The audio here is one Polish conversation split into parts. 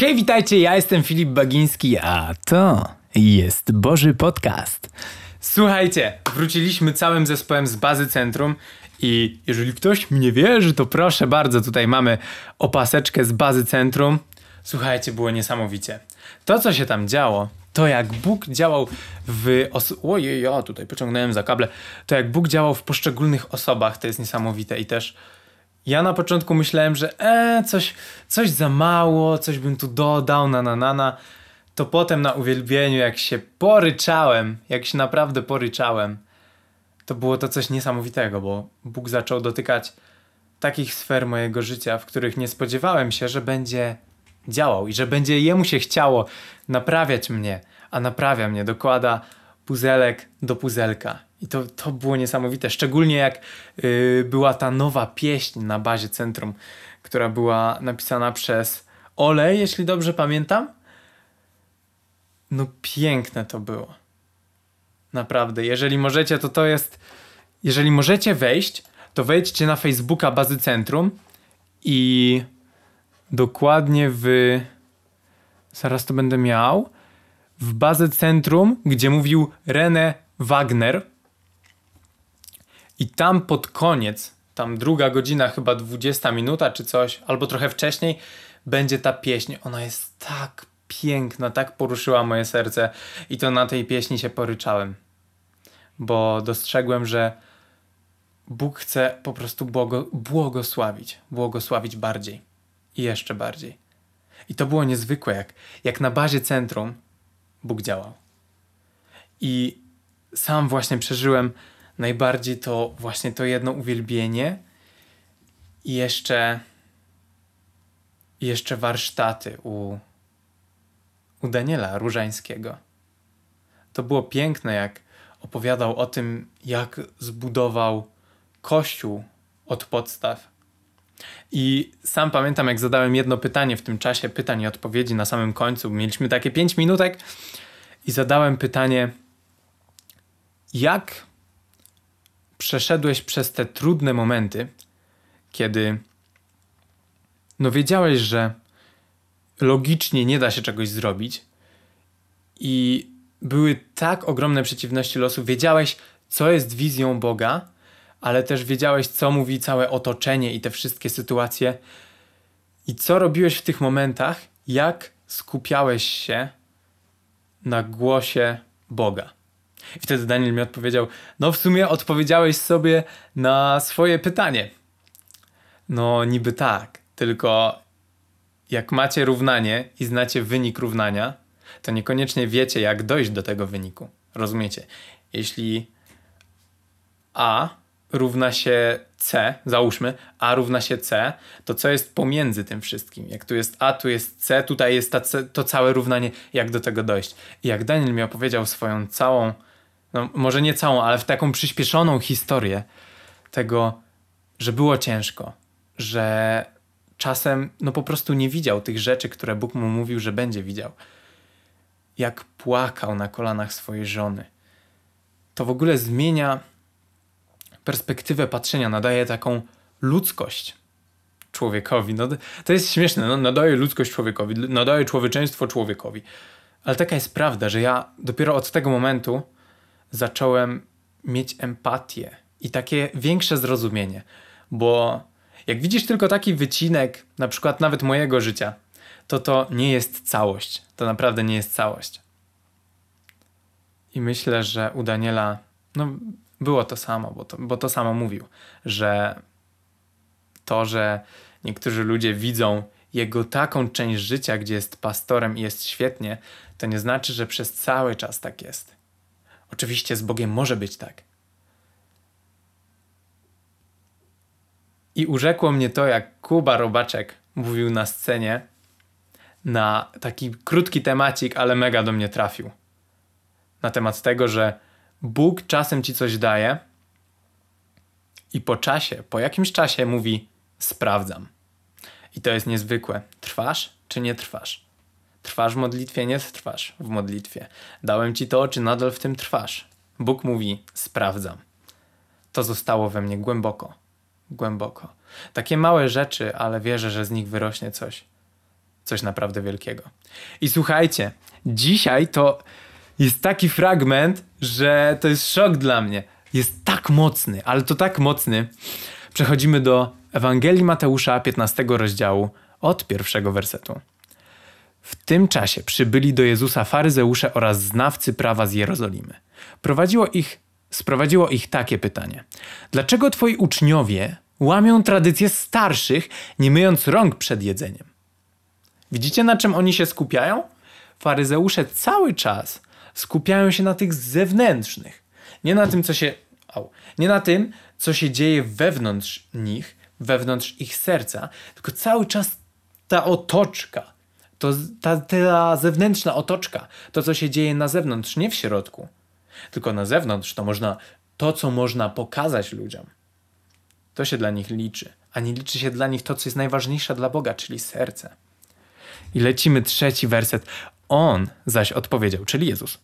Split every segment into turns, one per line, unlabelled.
Hej, witajcie, ja jestem Filip Bagiński, a to jest Boży Podcast. Słuchajcie, wróciliśmy całym zespołem z bazy centrum i jeżeli ktoś mnie wierzy, to proszę bardzo, tutaj mamy opaseczkę z bazy centrum. Słuchajcie, było niesamowicie. To, co się tam działo, to jak Bóg działał w. Os- Ojej, ja tutaj pociągnąłem za kable. To jak Bóg działał w poszczególnych osobach, to jest niesamowite i też. Ja na początku myślałem, że e, coś, coś za mało, coś bym tu dodał, na na na na. To potem na uwielbieniu, jak się poryczałem, jak się naprawdę poryczałem, to było to coś niesamowitego, bo Bóg zaczął dotykać takich sfer mojego życia, w których nie spodziewałem się, że będzie działał i że będzie jemu się chciało naprawiać mnie, a naprawia mnie, dokłada puzelek do puzelka. I to, to było niesamowite, szczególnie jak yy, była ta nowa pieśń na bazie centrum, która była napisana przez Ole, jeśli dobrze pamiętam. No piękne to było. Naprawdę, jeżeli możecie, to to jest. Jeżeli możecie wejść, to wejdźcie na Facebooka bazy centrum i dokładnie w. Zaraz to będę miał. W bazę centrum, gdzie mówił René Wagner. I tam pod koniec, tam druga godzina, chyba 20 minuta czy coś, albo trochę wcześniej, będzie ta pieśń. Ona jest tak piękna, tak poruszyła moje serce. I to na tej pieśni się poryczałem. Bo dostrzegłem, że Bóg chce po prostu błogo, błogosławić, błogosławić bardziej i jeszcze bardziej. I to było niezwykłe, jak, jak na bazie centrum Bóg działał. I sam właśnie przeżyłem najbardziej to właśnie to jedno uwielbienie i jeszcze jeszcze warsztaty u, u Daniela Różańskiego. To było piękne, jak opowiadał o tym, jak zbudował kościół od podstaw. I sam pamiętam, jak zadałem jedno pytanie w tym czasie, pytań i odpowiedzi na samym końcu. Mieliśmy takie 5 minutek i zadałem pytanie, jak przeszedłeś przez te trudne momenty, kiedy no wiedziałeś, że logicznie nie da się czegoś zrobić i były tak ogromne przeciwności losu, wiedziałeś, co jest wizją Boga, ale też wiedziałeś, co mówi całe otoczenie i te wszystkie sytuacje. I co robiłeś w tych momentach, jak skupiałeś się na głosie Boga. I wtedy Daniel mi odpowiedział: No, w sumie odpowiedziałeś sobie na swoje pytanie. No, niby tak, tylko jak macie równanie i znacie wynik równania, to niekoniecznie wiecie, jak dojść do tego wyniku. Rozumiecie? Jeśli A równa się C, załóżmy, A równa się C, to co jest pomiędzy tym wszystkim? Jak tu jest A, tu jest C, tutaj jest C, to całe równanie, jak do tego dojść? I jak Daniel mi opowiedział swoją całą, no może nie całą, ale w taką przyspieszoną historię tego, że było ciężko, że czasem no po prostu nie widział tych rzeczy, które Bóg mu mówił, że będzie widział. Jak płakał na kolanach swojej żony. To w ogóle zmienia perspektywę patrzenia, nadaje taką ludzkość człowiekowi. No, to jest śmieszne, no, nadaje ludzkość człowiekowi, nadaje człowieczeństwo człowiekowi. Ale taka jest prawda, że ja dopiero od tego momentu zacząłem mieć empatię i takie większe zrozumienie, bo jak widzisz tylko taki wycinek, na przykład nawet mojego życia, to to nie jest całość. To naprawdę nie jest całość. I myślę, że u Daniela, no było to samo, bo to, bo to samo mówił, że to, że niektórzy ludzie widzą jego taką część życia, gdzie jest pastorem i jest świetnie, to nie znaczy, że przez cały czas tak jest. Oczywiście z Bogiem może być tak. I urzekło mnie to, jak Kuba Robaczek mówił na scenie na taki krótki temacik, ale mega do mnie trafił. Na temat tego, że Bóg czasem ci coś daje i po czasie, po jakimś czasie mówi: Sprawdzam. I to jest niezwykłe. Trwasz czy nie trwasz? Trwasz w modlitwie, nie trwasz w modlitwie. Dałem ci to, czy nadal w tym trwasz? Bóg mówi: Sprawdzam. To zostało we mnie głęboko. Głęboko. Takie małe rzeczy, ale wierzę, że z nich wyrośnie coś. coś naprawdę wielkiego. I słuchajcie, dzisiaj to jest taki fragment, że to jest szok dla mnie. Jest tak mocny, ale to tak mocny. Przechodzimy do Ewangelii Mateusza 15 rozdziału od pierwszego wersetu. W tym czasie przybyli do Jezusa faryzeusze oraz znawcy prawa z Jerozolimy. Prowadziło ich, sprowadziło ich takie pytanie: Dlaczego twoi uczniowie łamią tradycje starszych, nie myjąc rąk przed jedzeniem? Widzicie, na czym oni się skupiają? Faryzeusze cały czas skupiają się na tych zewnętrznych, nie na tym, co się. Au, nie na tym, co się dzieje wewnątrz nich, wewnątrz ich serca, tylko cały czas ta otoczka, to ta, ta zewnętrzna otoczka, to co się dzieje na zewnątrz, nie w środku, tylko na zewnątrz, to można to, co można pokazać ludziom. To się dla nich liczy, a nie liczy się dla nich to, co jest najważniejsze dla Boga, czyli serce. I lecimy trzeci werset. On zaś odpowiedział, czyli Jezus.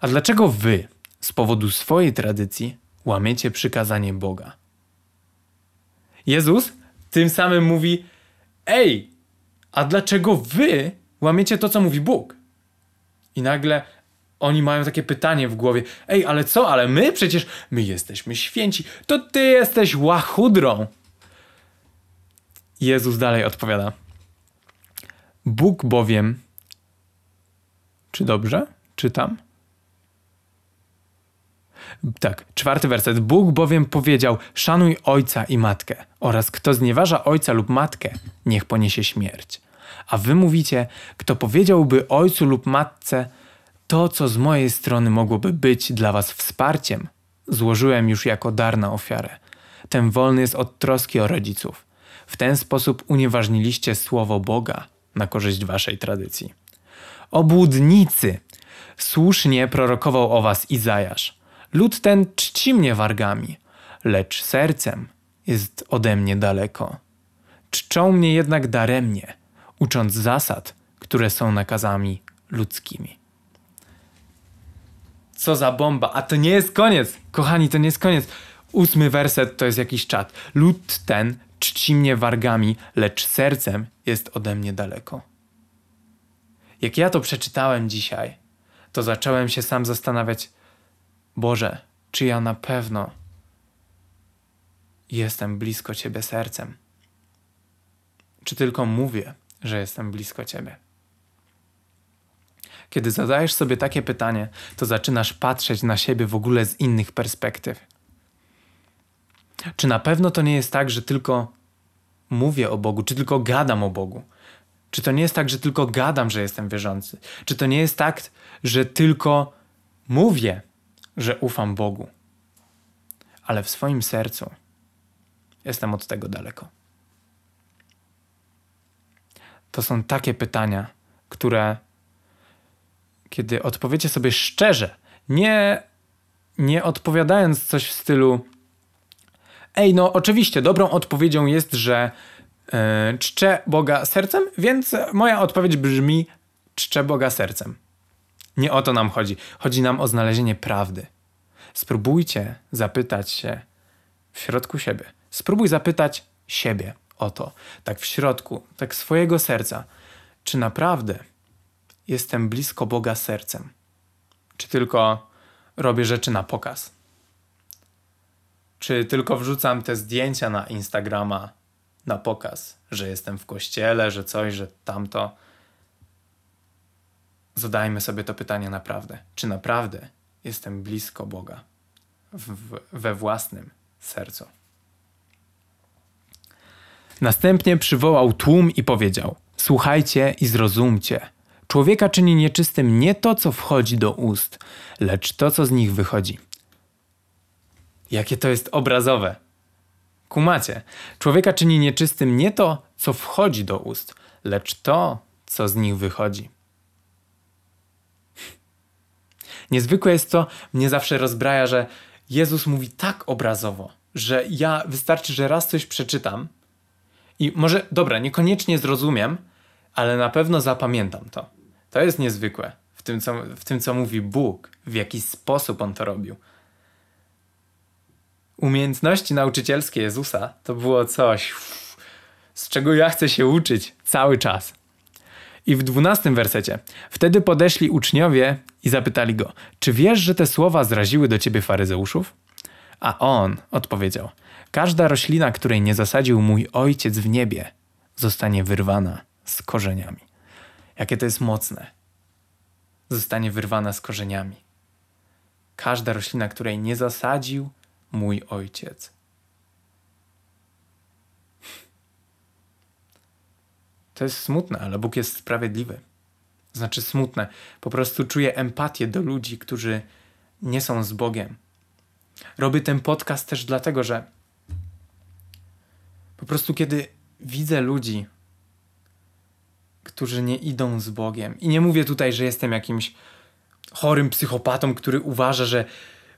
A dlaczego wy z powodu swojej tradycji łamiecie przykazanie Boga? Jezus tym samym mówi: Ej, a dlaczego wy łamiecie to, co mówi Bóg? I nagle oni mają takie pytanie w głowie: Ej, ale co, ale my przecież my jesteśmy święci, to ty jesteś łachudrą. Jezus dalej odpowiada: Bóg bowiem. Czy dobrze? Czytam. Tak, czwarty werset. Bóg bowiem powiedział: Szanuj ojca i matkę, oraz kto znieważa ojca lub matkę, niech poniesie śmierć. A wy mówicie: Kto powiedziałby ojcu lub matce, to co z mojej strony mogłoby być dla was wsparciem, złożyłem już jako dar na ofiarę. Ten wolny jest od troski o rodziców. W ten sposób unieważniliście słowo Boga na korzyść waszej tradycji. Obłudnicy! Słusznie prorokował o was Izajasz. Lud ten czci mnie wargami, lecz sercem jest ode mnie daleko. Czczą mnie jednak daremnie, ucząc zasad, które są nakazami ludzkimi. Co za bomba! A to nie jest koniec! Kochani, to nie jest koniec. Ósmy werset to jest jakiś czat. Lud ten czci mnie wargami, lecz sercem jest ode mnie daleko. Jak ja to przeczytałem dzisiaj, to zacząłem się sam zastanawiać, Boże, czy ja na pewno jestem blisko Ciebie sercem? Czy tylko mówię, że jestem blisko Ciebie? Kiedy zadajesz sobie takie pytanie, to zaczynasz patrzeć na siebie w ogóle z innych perspektyw. Czy na pewno to nie jest tak, że tylko mówię o Bogu, czy tylko gadam o Bogu? Czy to nie jest tak, że tylko gadam, że jestem wierzący? Czy to nie jest tak, że tylko mówię, że ufam Bogu? Ale w swoim sercu jestem od tego daleko. To są takie pytania, które, kiedy odpowiecie sobie szczerze, nie, nie odpowiadając coś w stylu, Ej, no oczywiście, dobrą odpowiedzią jest, że yy, czczę Boga sercem, więc moja odpowiedź brzmi czczę Boga sercem. Nie o to nam chodzi. Chodzi nam o znalezienie prawdy. Spróbujcie zapytać się w środku siebie. Spróbuj zapytać siebie o to, tak w środku, tak swojego serca, czy naprawdę jestem blisko Boga sercem, czy tylko robię rzeczy na pokaz. Czy tylko wrzucam te zdjęcia na Instagrama na pokaz, że jestem w kościele, że coś, że tamto? Zadajmy sobie to pytanie naprawdę. Czy naprawdę jestem blisko Boga w, we własnym sercu? Następnie przywołał tłum i powiedział: Słuchajcie i zrozumcie. Człowieka czyni nieczystym nie to, co wchodzi do ust, lecz to, co z nich wychodzi. Jakie to jest obrazowe. Kumacie, człowieka czyni nieczystym nie to, co wchodzi do ust, lecz to, co z nich wychodzi. Niezwykłe jest to, mnie zawsze rozbraja, że Jezus mówi tak obrazowo, że ja wystarczy, że raz coś przeczytam i może, dobra, niekoniecznie zrozumiem, ale na pewno zapamiętam to. To jest niezwykłe w tym, co, w tym, co mówi Bóg, w jaki sposób On to robił umiejętności nauczycielskie Jezusa to było coś, z czego ja chcę się uczyć cały czas. I w dwunastym wersecie. Wtedy podeszli uczniowie i zapytali go: Czy wiesz, że te słowa zraziły do ciebie faryzeuszów? A on odpowiedział: Każda roślina, której nie zasadził mój ojciec w niebie, zostanie wyrwana z korzeniami. Jakie to jest mocne. Zostanie wyrwana z korzeniami. Każda roślina, której nie zasadził mój ojciec. To jest smutne, ale Bóg jest sprawiedliwy. Znaczy smutne. Po prostu czuję empatię do ludzi, którzy nie są z Bogiem. Robię ten podcast też dlatego, że po prostu kiedy widzę ludzi, którzy nie idą z Bogiem, i nie mówię tutaj, że jestem jakimś chorym psychopatą, który uważa, że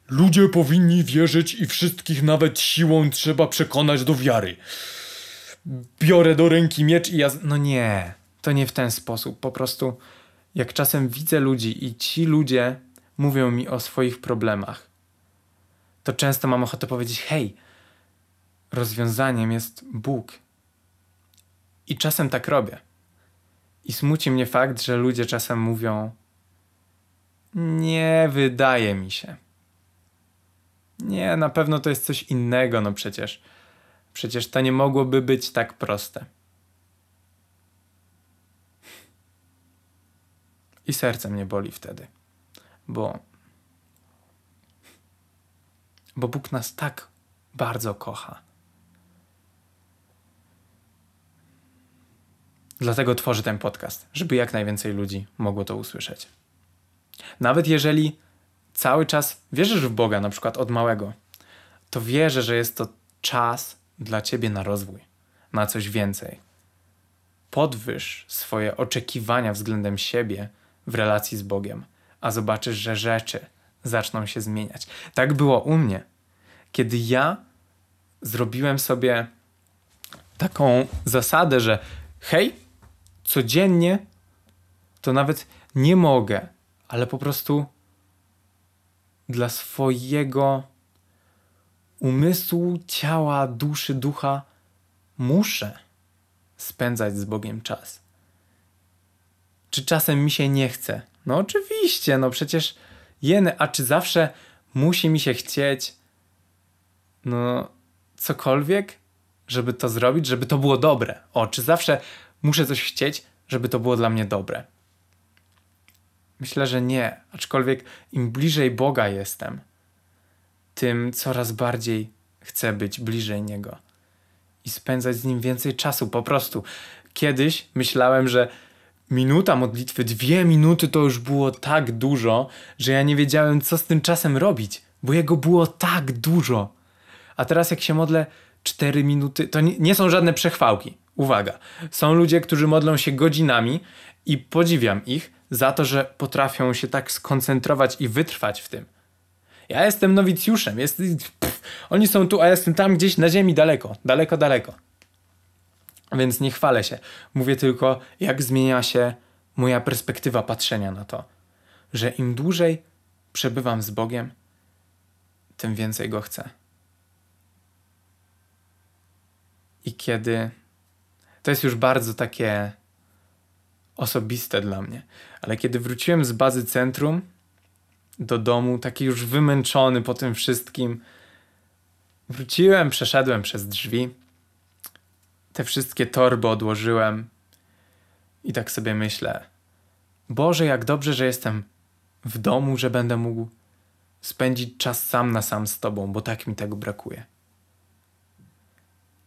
ludzie powinni wierzyć i wszystkich nawet siłą trzeba przekonać do wiary. Biorę do ręki miecz i ja. No nie, to nie w ten sposób. Po prostu, jak czasem widzę ludzi i ci ludzie mówią mi o swoich problemach, to często mam ochotę powiedzieć: hej, rozwiązaniem jest Bóg. I czasem tak robię. I smuci mnie fakt, że ludzie czasem mówią: Nie wydaje mi się. Nie, na pewno to jest coś innego, no przecież. Przecież to nie mogłoby być tak proste. I serce mnie boli wtedy, bo. Bo Bóg nas tak bardzo kocha. Dlatego tworzy ten podcast, żeby jak najwięcej ludzi mogło to usłyszeć. Nawet jeżeli cały czas wierzysz w Boga, na przykład od małego, to wierzę, że jest to czas dla ciebie na rozwój, na coś więcej. Podwyż swoje oczekiwania względem siebie w relacji z Bogiem, a zobaczysz, że rzeczy zaczną się zmieniać. Tak było u mnie, kiedy ja zrobiłem sobie taką zasadę, że hej, codziennie to nawet nie mogę, ale po prostu dla swojego umysłu, ciała, duszy, ducha muszę spędzać z Bogiem czas. Czy czasem mi się nie chce? No oczywiście, no przecież jeny, a czy zawsze musi mi się chcieć no cokolwiek, żeby to zrobić, żeby to było dobre? O, czy zawsze muszę coś chcieć, żeby to było dla mnie dobre? Myślę, że nie, aczkolwiek im bliżej Boga jestem, tym coraz bardziej chcę być bliżej Niego i spędzać z Nim więcej czasu. Po prostu kiedyś myślałem, że minuta modlitwy, dwie minuty to już było tak dużo, że ja nie wiedziałem, co z tym czasem robić, bo jego było tak dużo. A teraz, jak się modlę cztery minuty, to nie, nie są żadne przechwałki. Uwaga, są ludzie, którzy modlą się godzinami i podziwiam ich za to, że potrafią się tak skoncentrować i wytrwać w tym. Ja jestem nowicjuszem, jest, pff, oni są tu, a ja jestem tam gdzieś na ziemi daleko, daleko, daleko. Więc nie chwalę się. Mówię tylko, jak zmienia się moja perspektywa patrzenia na to, że im dłużej przebywam z Bogiem, tym więcej go chcę. I kiedy to jest już bardzo takie osobiste dla mnie, ale kiedy wróciłem z bazy centrum, do domu, taki już wymęczony po tym wszystkim. Wróciłem, przeszedłem przez drzwi. Te wszystkie torby odłożyłem. I tak sobie myślę: Boże, jak dobrze, że jestem w domu, że będę mógł spędzić czas sam na sam z Tobą, bo tak mi tego brakuje.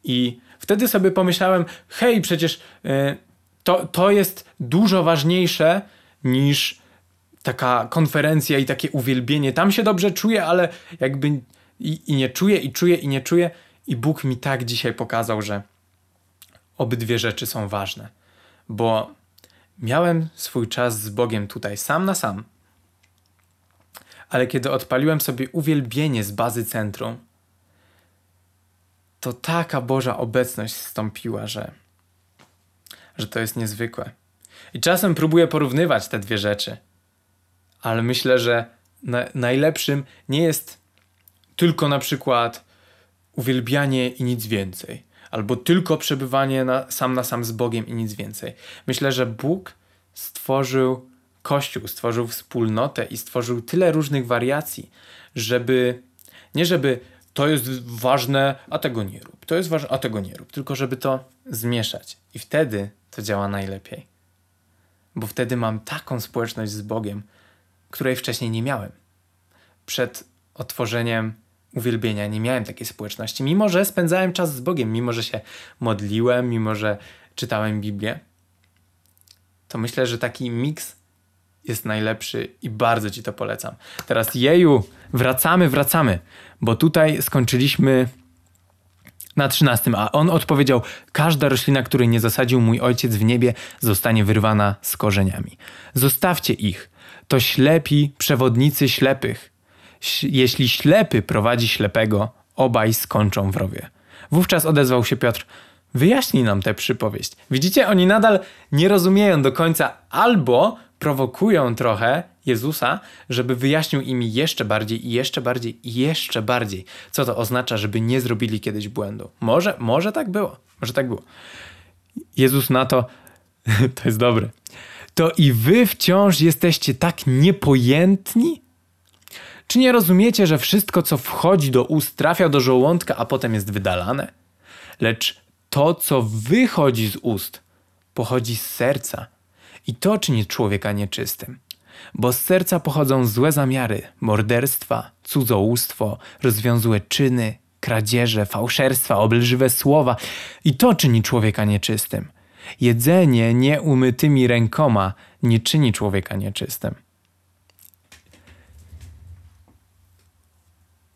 I wtedy sobie pomyślałem: hej, przecież yy, to, to jest dużo ważniejsze niż taka konferencja i takie uwielbienie. Tam się dobrze czuję, ale jakby i, i nie czuję, i czuję, i nie czuję. I Bóg mi tak dzisiaj pokazał, że obydwie rzeczy są ważne. Bo miałem swój czas z Bogiem tutaj sam na sam. Ale kiedy odpaliłem sobie uwielbienie z bazy centrum, to taka Boża obecność wstąpiła, że, że to jest niezwykłe. I czasem próbuję porównywać te dwie rzeczy ale myślę, że na, najlepszym nie jest tylko na przykład uwielbianie i nic więcej, albo tylko przebywanie na, sam na sam z Bogiem i nic więcej. Myślę, że Bóg stworzył Kościół, stworzył wspólnotę i stworzył tyle różnych wariacji, żeby nie żeby to jest ważne, a tego nie rób, to jest ważne, a tego nie rób, tylko żeby to zmieszać. I wtedy to działa najlepiej. Bo wtedy mam taką społeczność z Bogiem, której wcześniej nie miałem. Przed otworzeniem uwielbienia nie miałem takiej społeczności, mimo że spędzałem czas z Bogiem, mimo że się modliłem, mimo że czytałem Biblię. To myślę, że taki miks jest najlepszy i bardzo Ci to polecam. Teraz jeju, wracamy, wracamy, bo tutaj skończyliśmy na trzynastym, a on odpowiedział: Każda roślina, której nie zasadził mój ojciec w niebie, zostanie wyrwana z korzeniami. Zostawcie ich. To ślepi przewodnicy ślepych. Jeśli ślepy prowadzi ślepego, obaj skończą w rowie. Wówczas odezwał się Piotr: Wyjaśnij nam tę przypowieść. Widzicie, oni nadal nie rozumieją do końca, albo prowokują trochę Jezusa, żeby wyjaśnił im jeszcze bardziej i jeszcze bardziej i jeszcze bardziej, co to oznacza, żeby nie zrobili kiedyś błędu. Może, może tak było. Może tak było. Jezus na to, to jest dobre. To i wy wciąż jesteście tak niepojętni? Czy nie rozumiecie, że wszystko, co wchodzi do ust, trafia do żołądka, a potem jest wydalane? Lecz to, co wychodzi z ust, pochodzi z serca i to czyni człowieka nieczystym. Bo z serca pochodzą złe zamiary, morderstwa, cudzołóstwo, rozwiązłe czyny, kradzieże, fałszerstwa, obelżywe słowa i to czyni człowieka nieczystym. Jedzenie nieumytymi rękoma nie czyni człowieka nieczystym.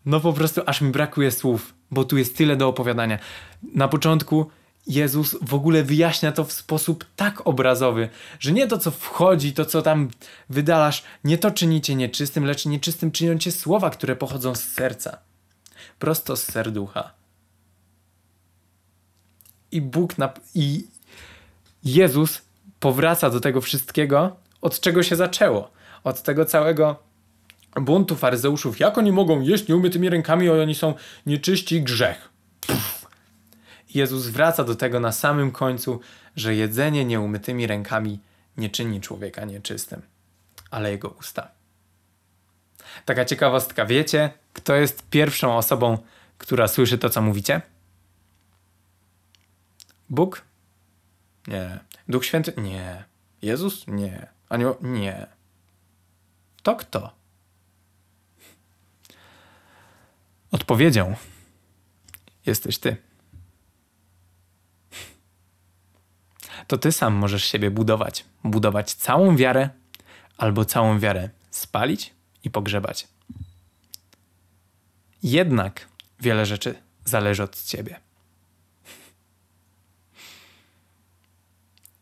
No po prostu aż mi brakuje słów, bo tu jest tyle do opowiadania. Na początku Jezus w ogóle wyjaśnia to w sposób tak obrazowy, że nie to, co wchodzi, to, co tam wydalasz, nie to czynicie nieczystym, lecz nieczystym czynią cię słowa, które pochodzą z serca. Prosto z serducha. I Bóg na... i Jezus powraca do tego wszystkiego, od czego się zaczęło. Od tego całego buntu faryzeuszów. Jak oni mogą jeść nieumytymi rękami, o oni są nieczyści grzech. Jezus wraca do tego na samym końcu, że jedzenie nieumytymi rękami nie czyni człowieka nieczystym, ale jego usta. Taka ciekawostka, wiecie, kto jest pierwszą osobą, która słyszy to, co mówicie? Bóg? Nie. Duch Święty? Nie. Jezus? Nie. Anioł? Nie. To kto? Odpowiedzią jesteś ty. To ty sam możesz siebie budować. Budować całą wiarę, albo całą wiarę spalić i pogrzebać. Jednak wiele rzeczy zależy od ciebie.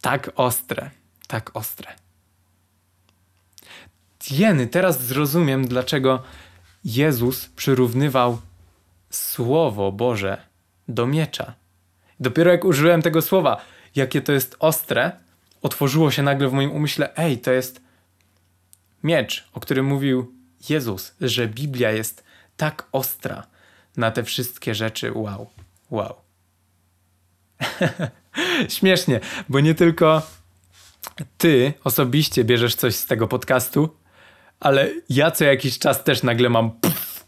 Tak ostre, tak ostre. Jeny, teraz zrozumiem, dlaczego Jezus przyrównywał Słowo Boże do miecza. Dopiero jak użyłem tego słowa, jakie to jest ostre, otworzyło się nagle w moim umyśle, ej, to jest miecz, o którym mówił Jezus, że Biblia jest tak ostra na te wszystkie rzeczy. Wow, wow. Śmiesznie, bo nie tylko ty osobiście bierzesz coś z tego podcastu, ale ja co jakiś czas też nagle mam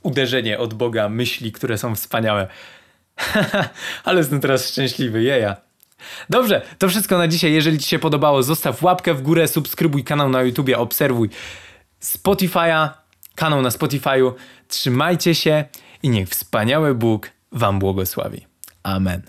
uderzenie od Boga, myśli, które są wspaniałe. ale jestem teraz szczęśliwy, jeja. Dobrze, to wszystko na dzisiaj. Jeżeli Ci się podobało, zostaw łapkę w górę, subskrybuj kanał na YouTubie, obserwuj Spotify'a, kanał na Spotify'u. Trzymajcie się i niech wspaniały Bóg Wam błogosławi. Amen.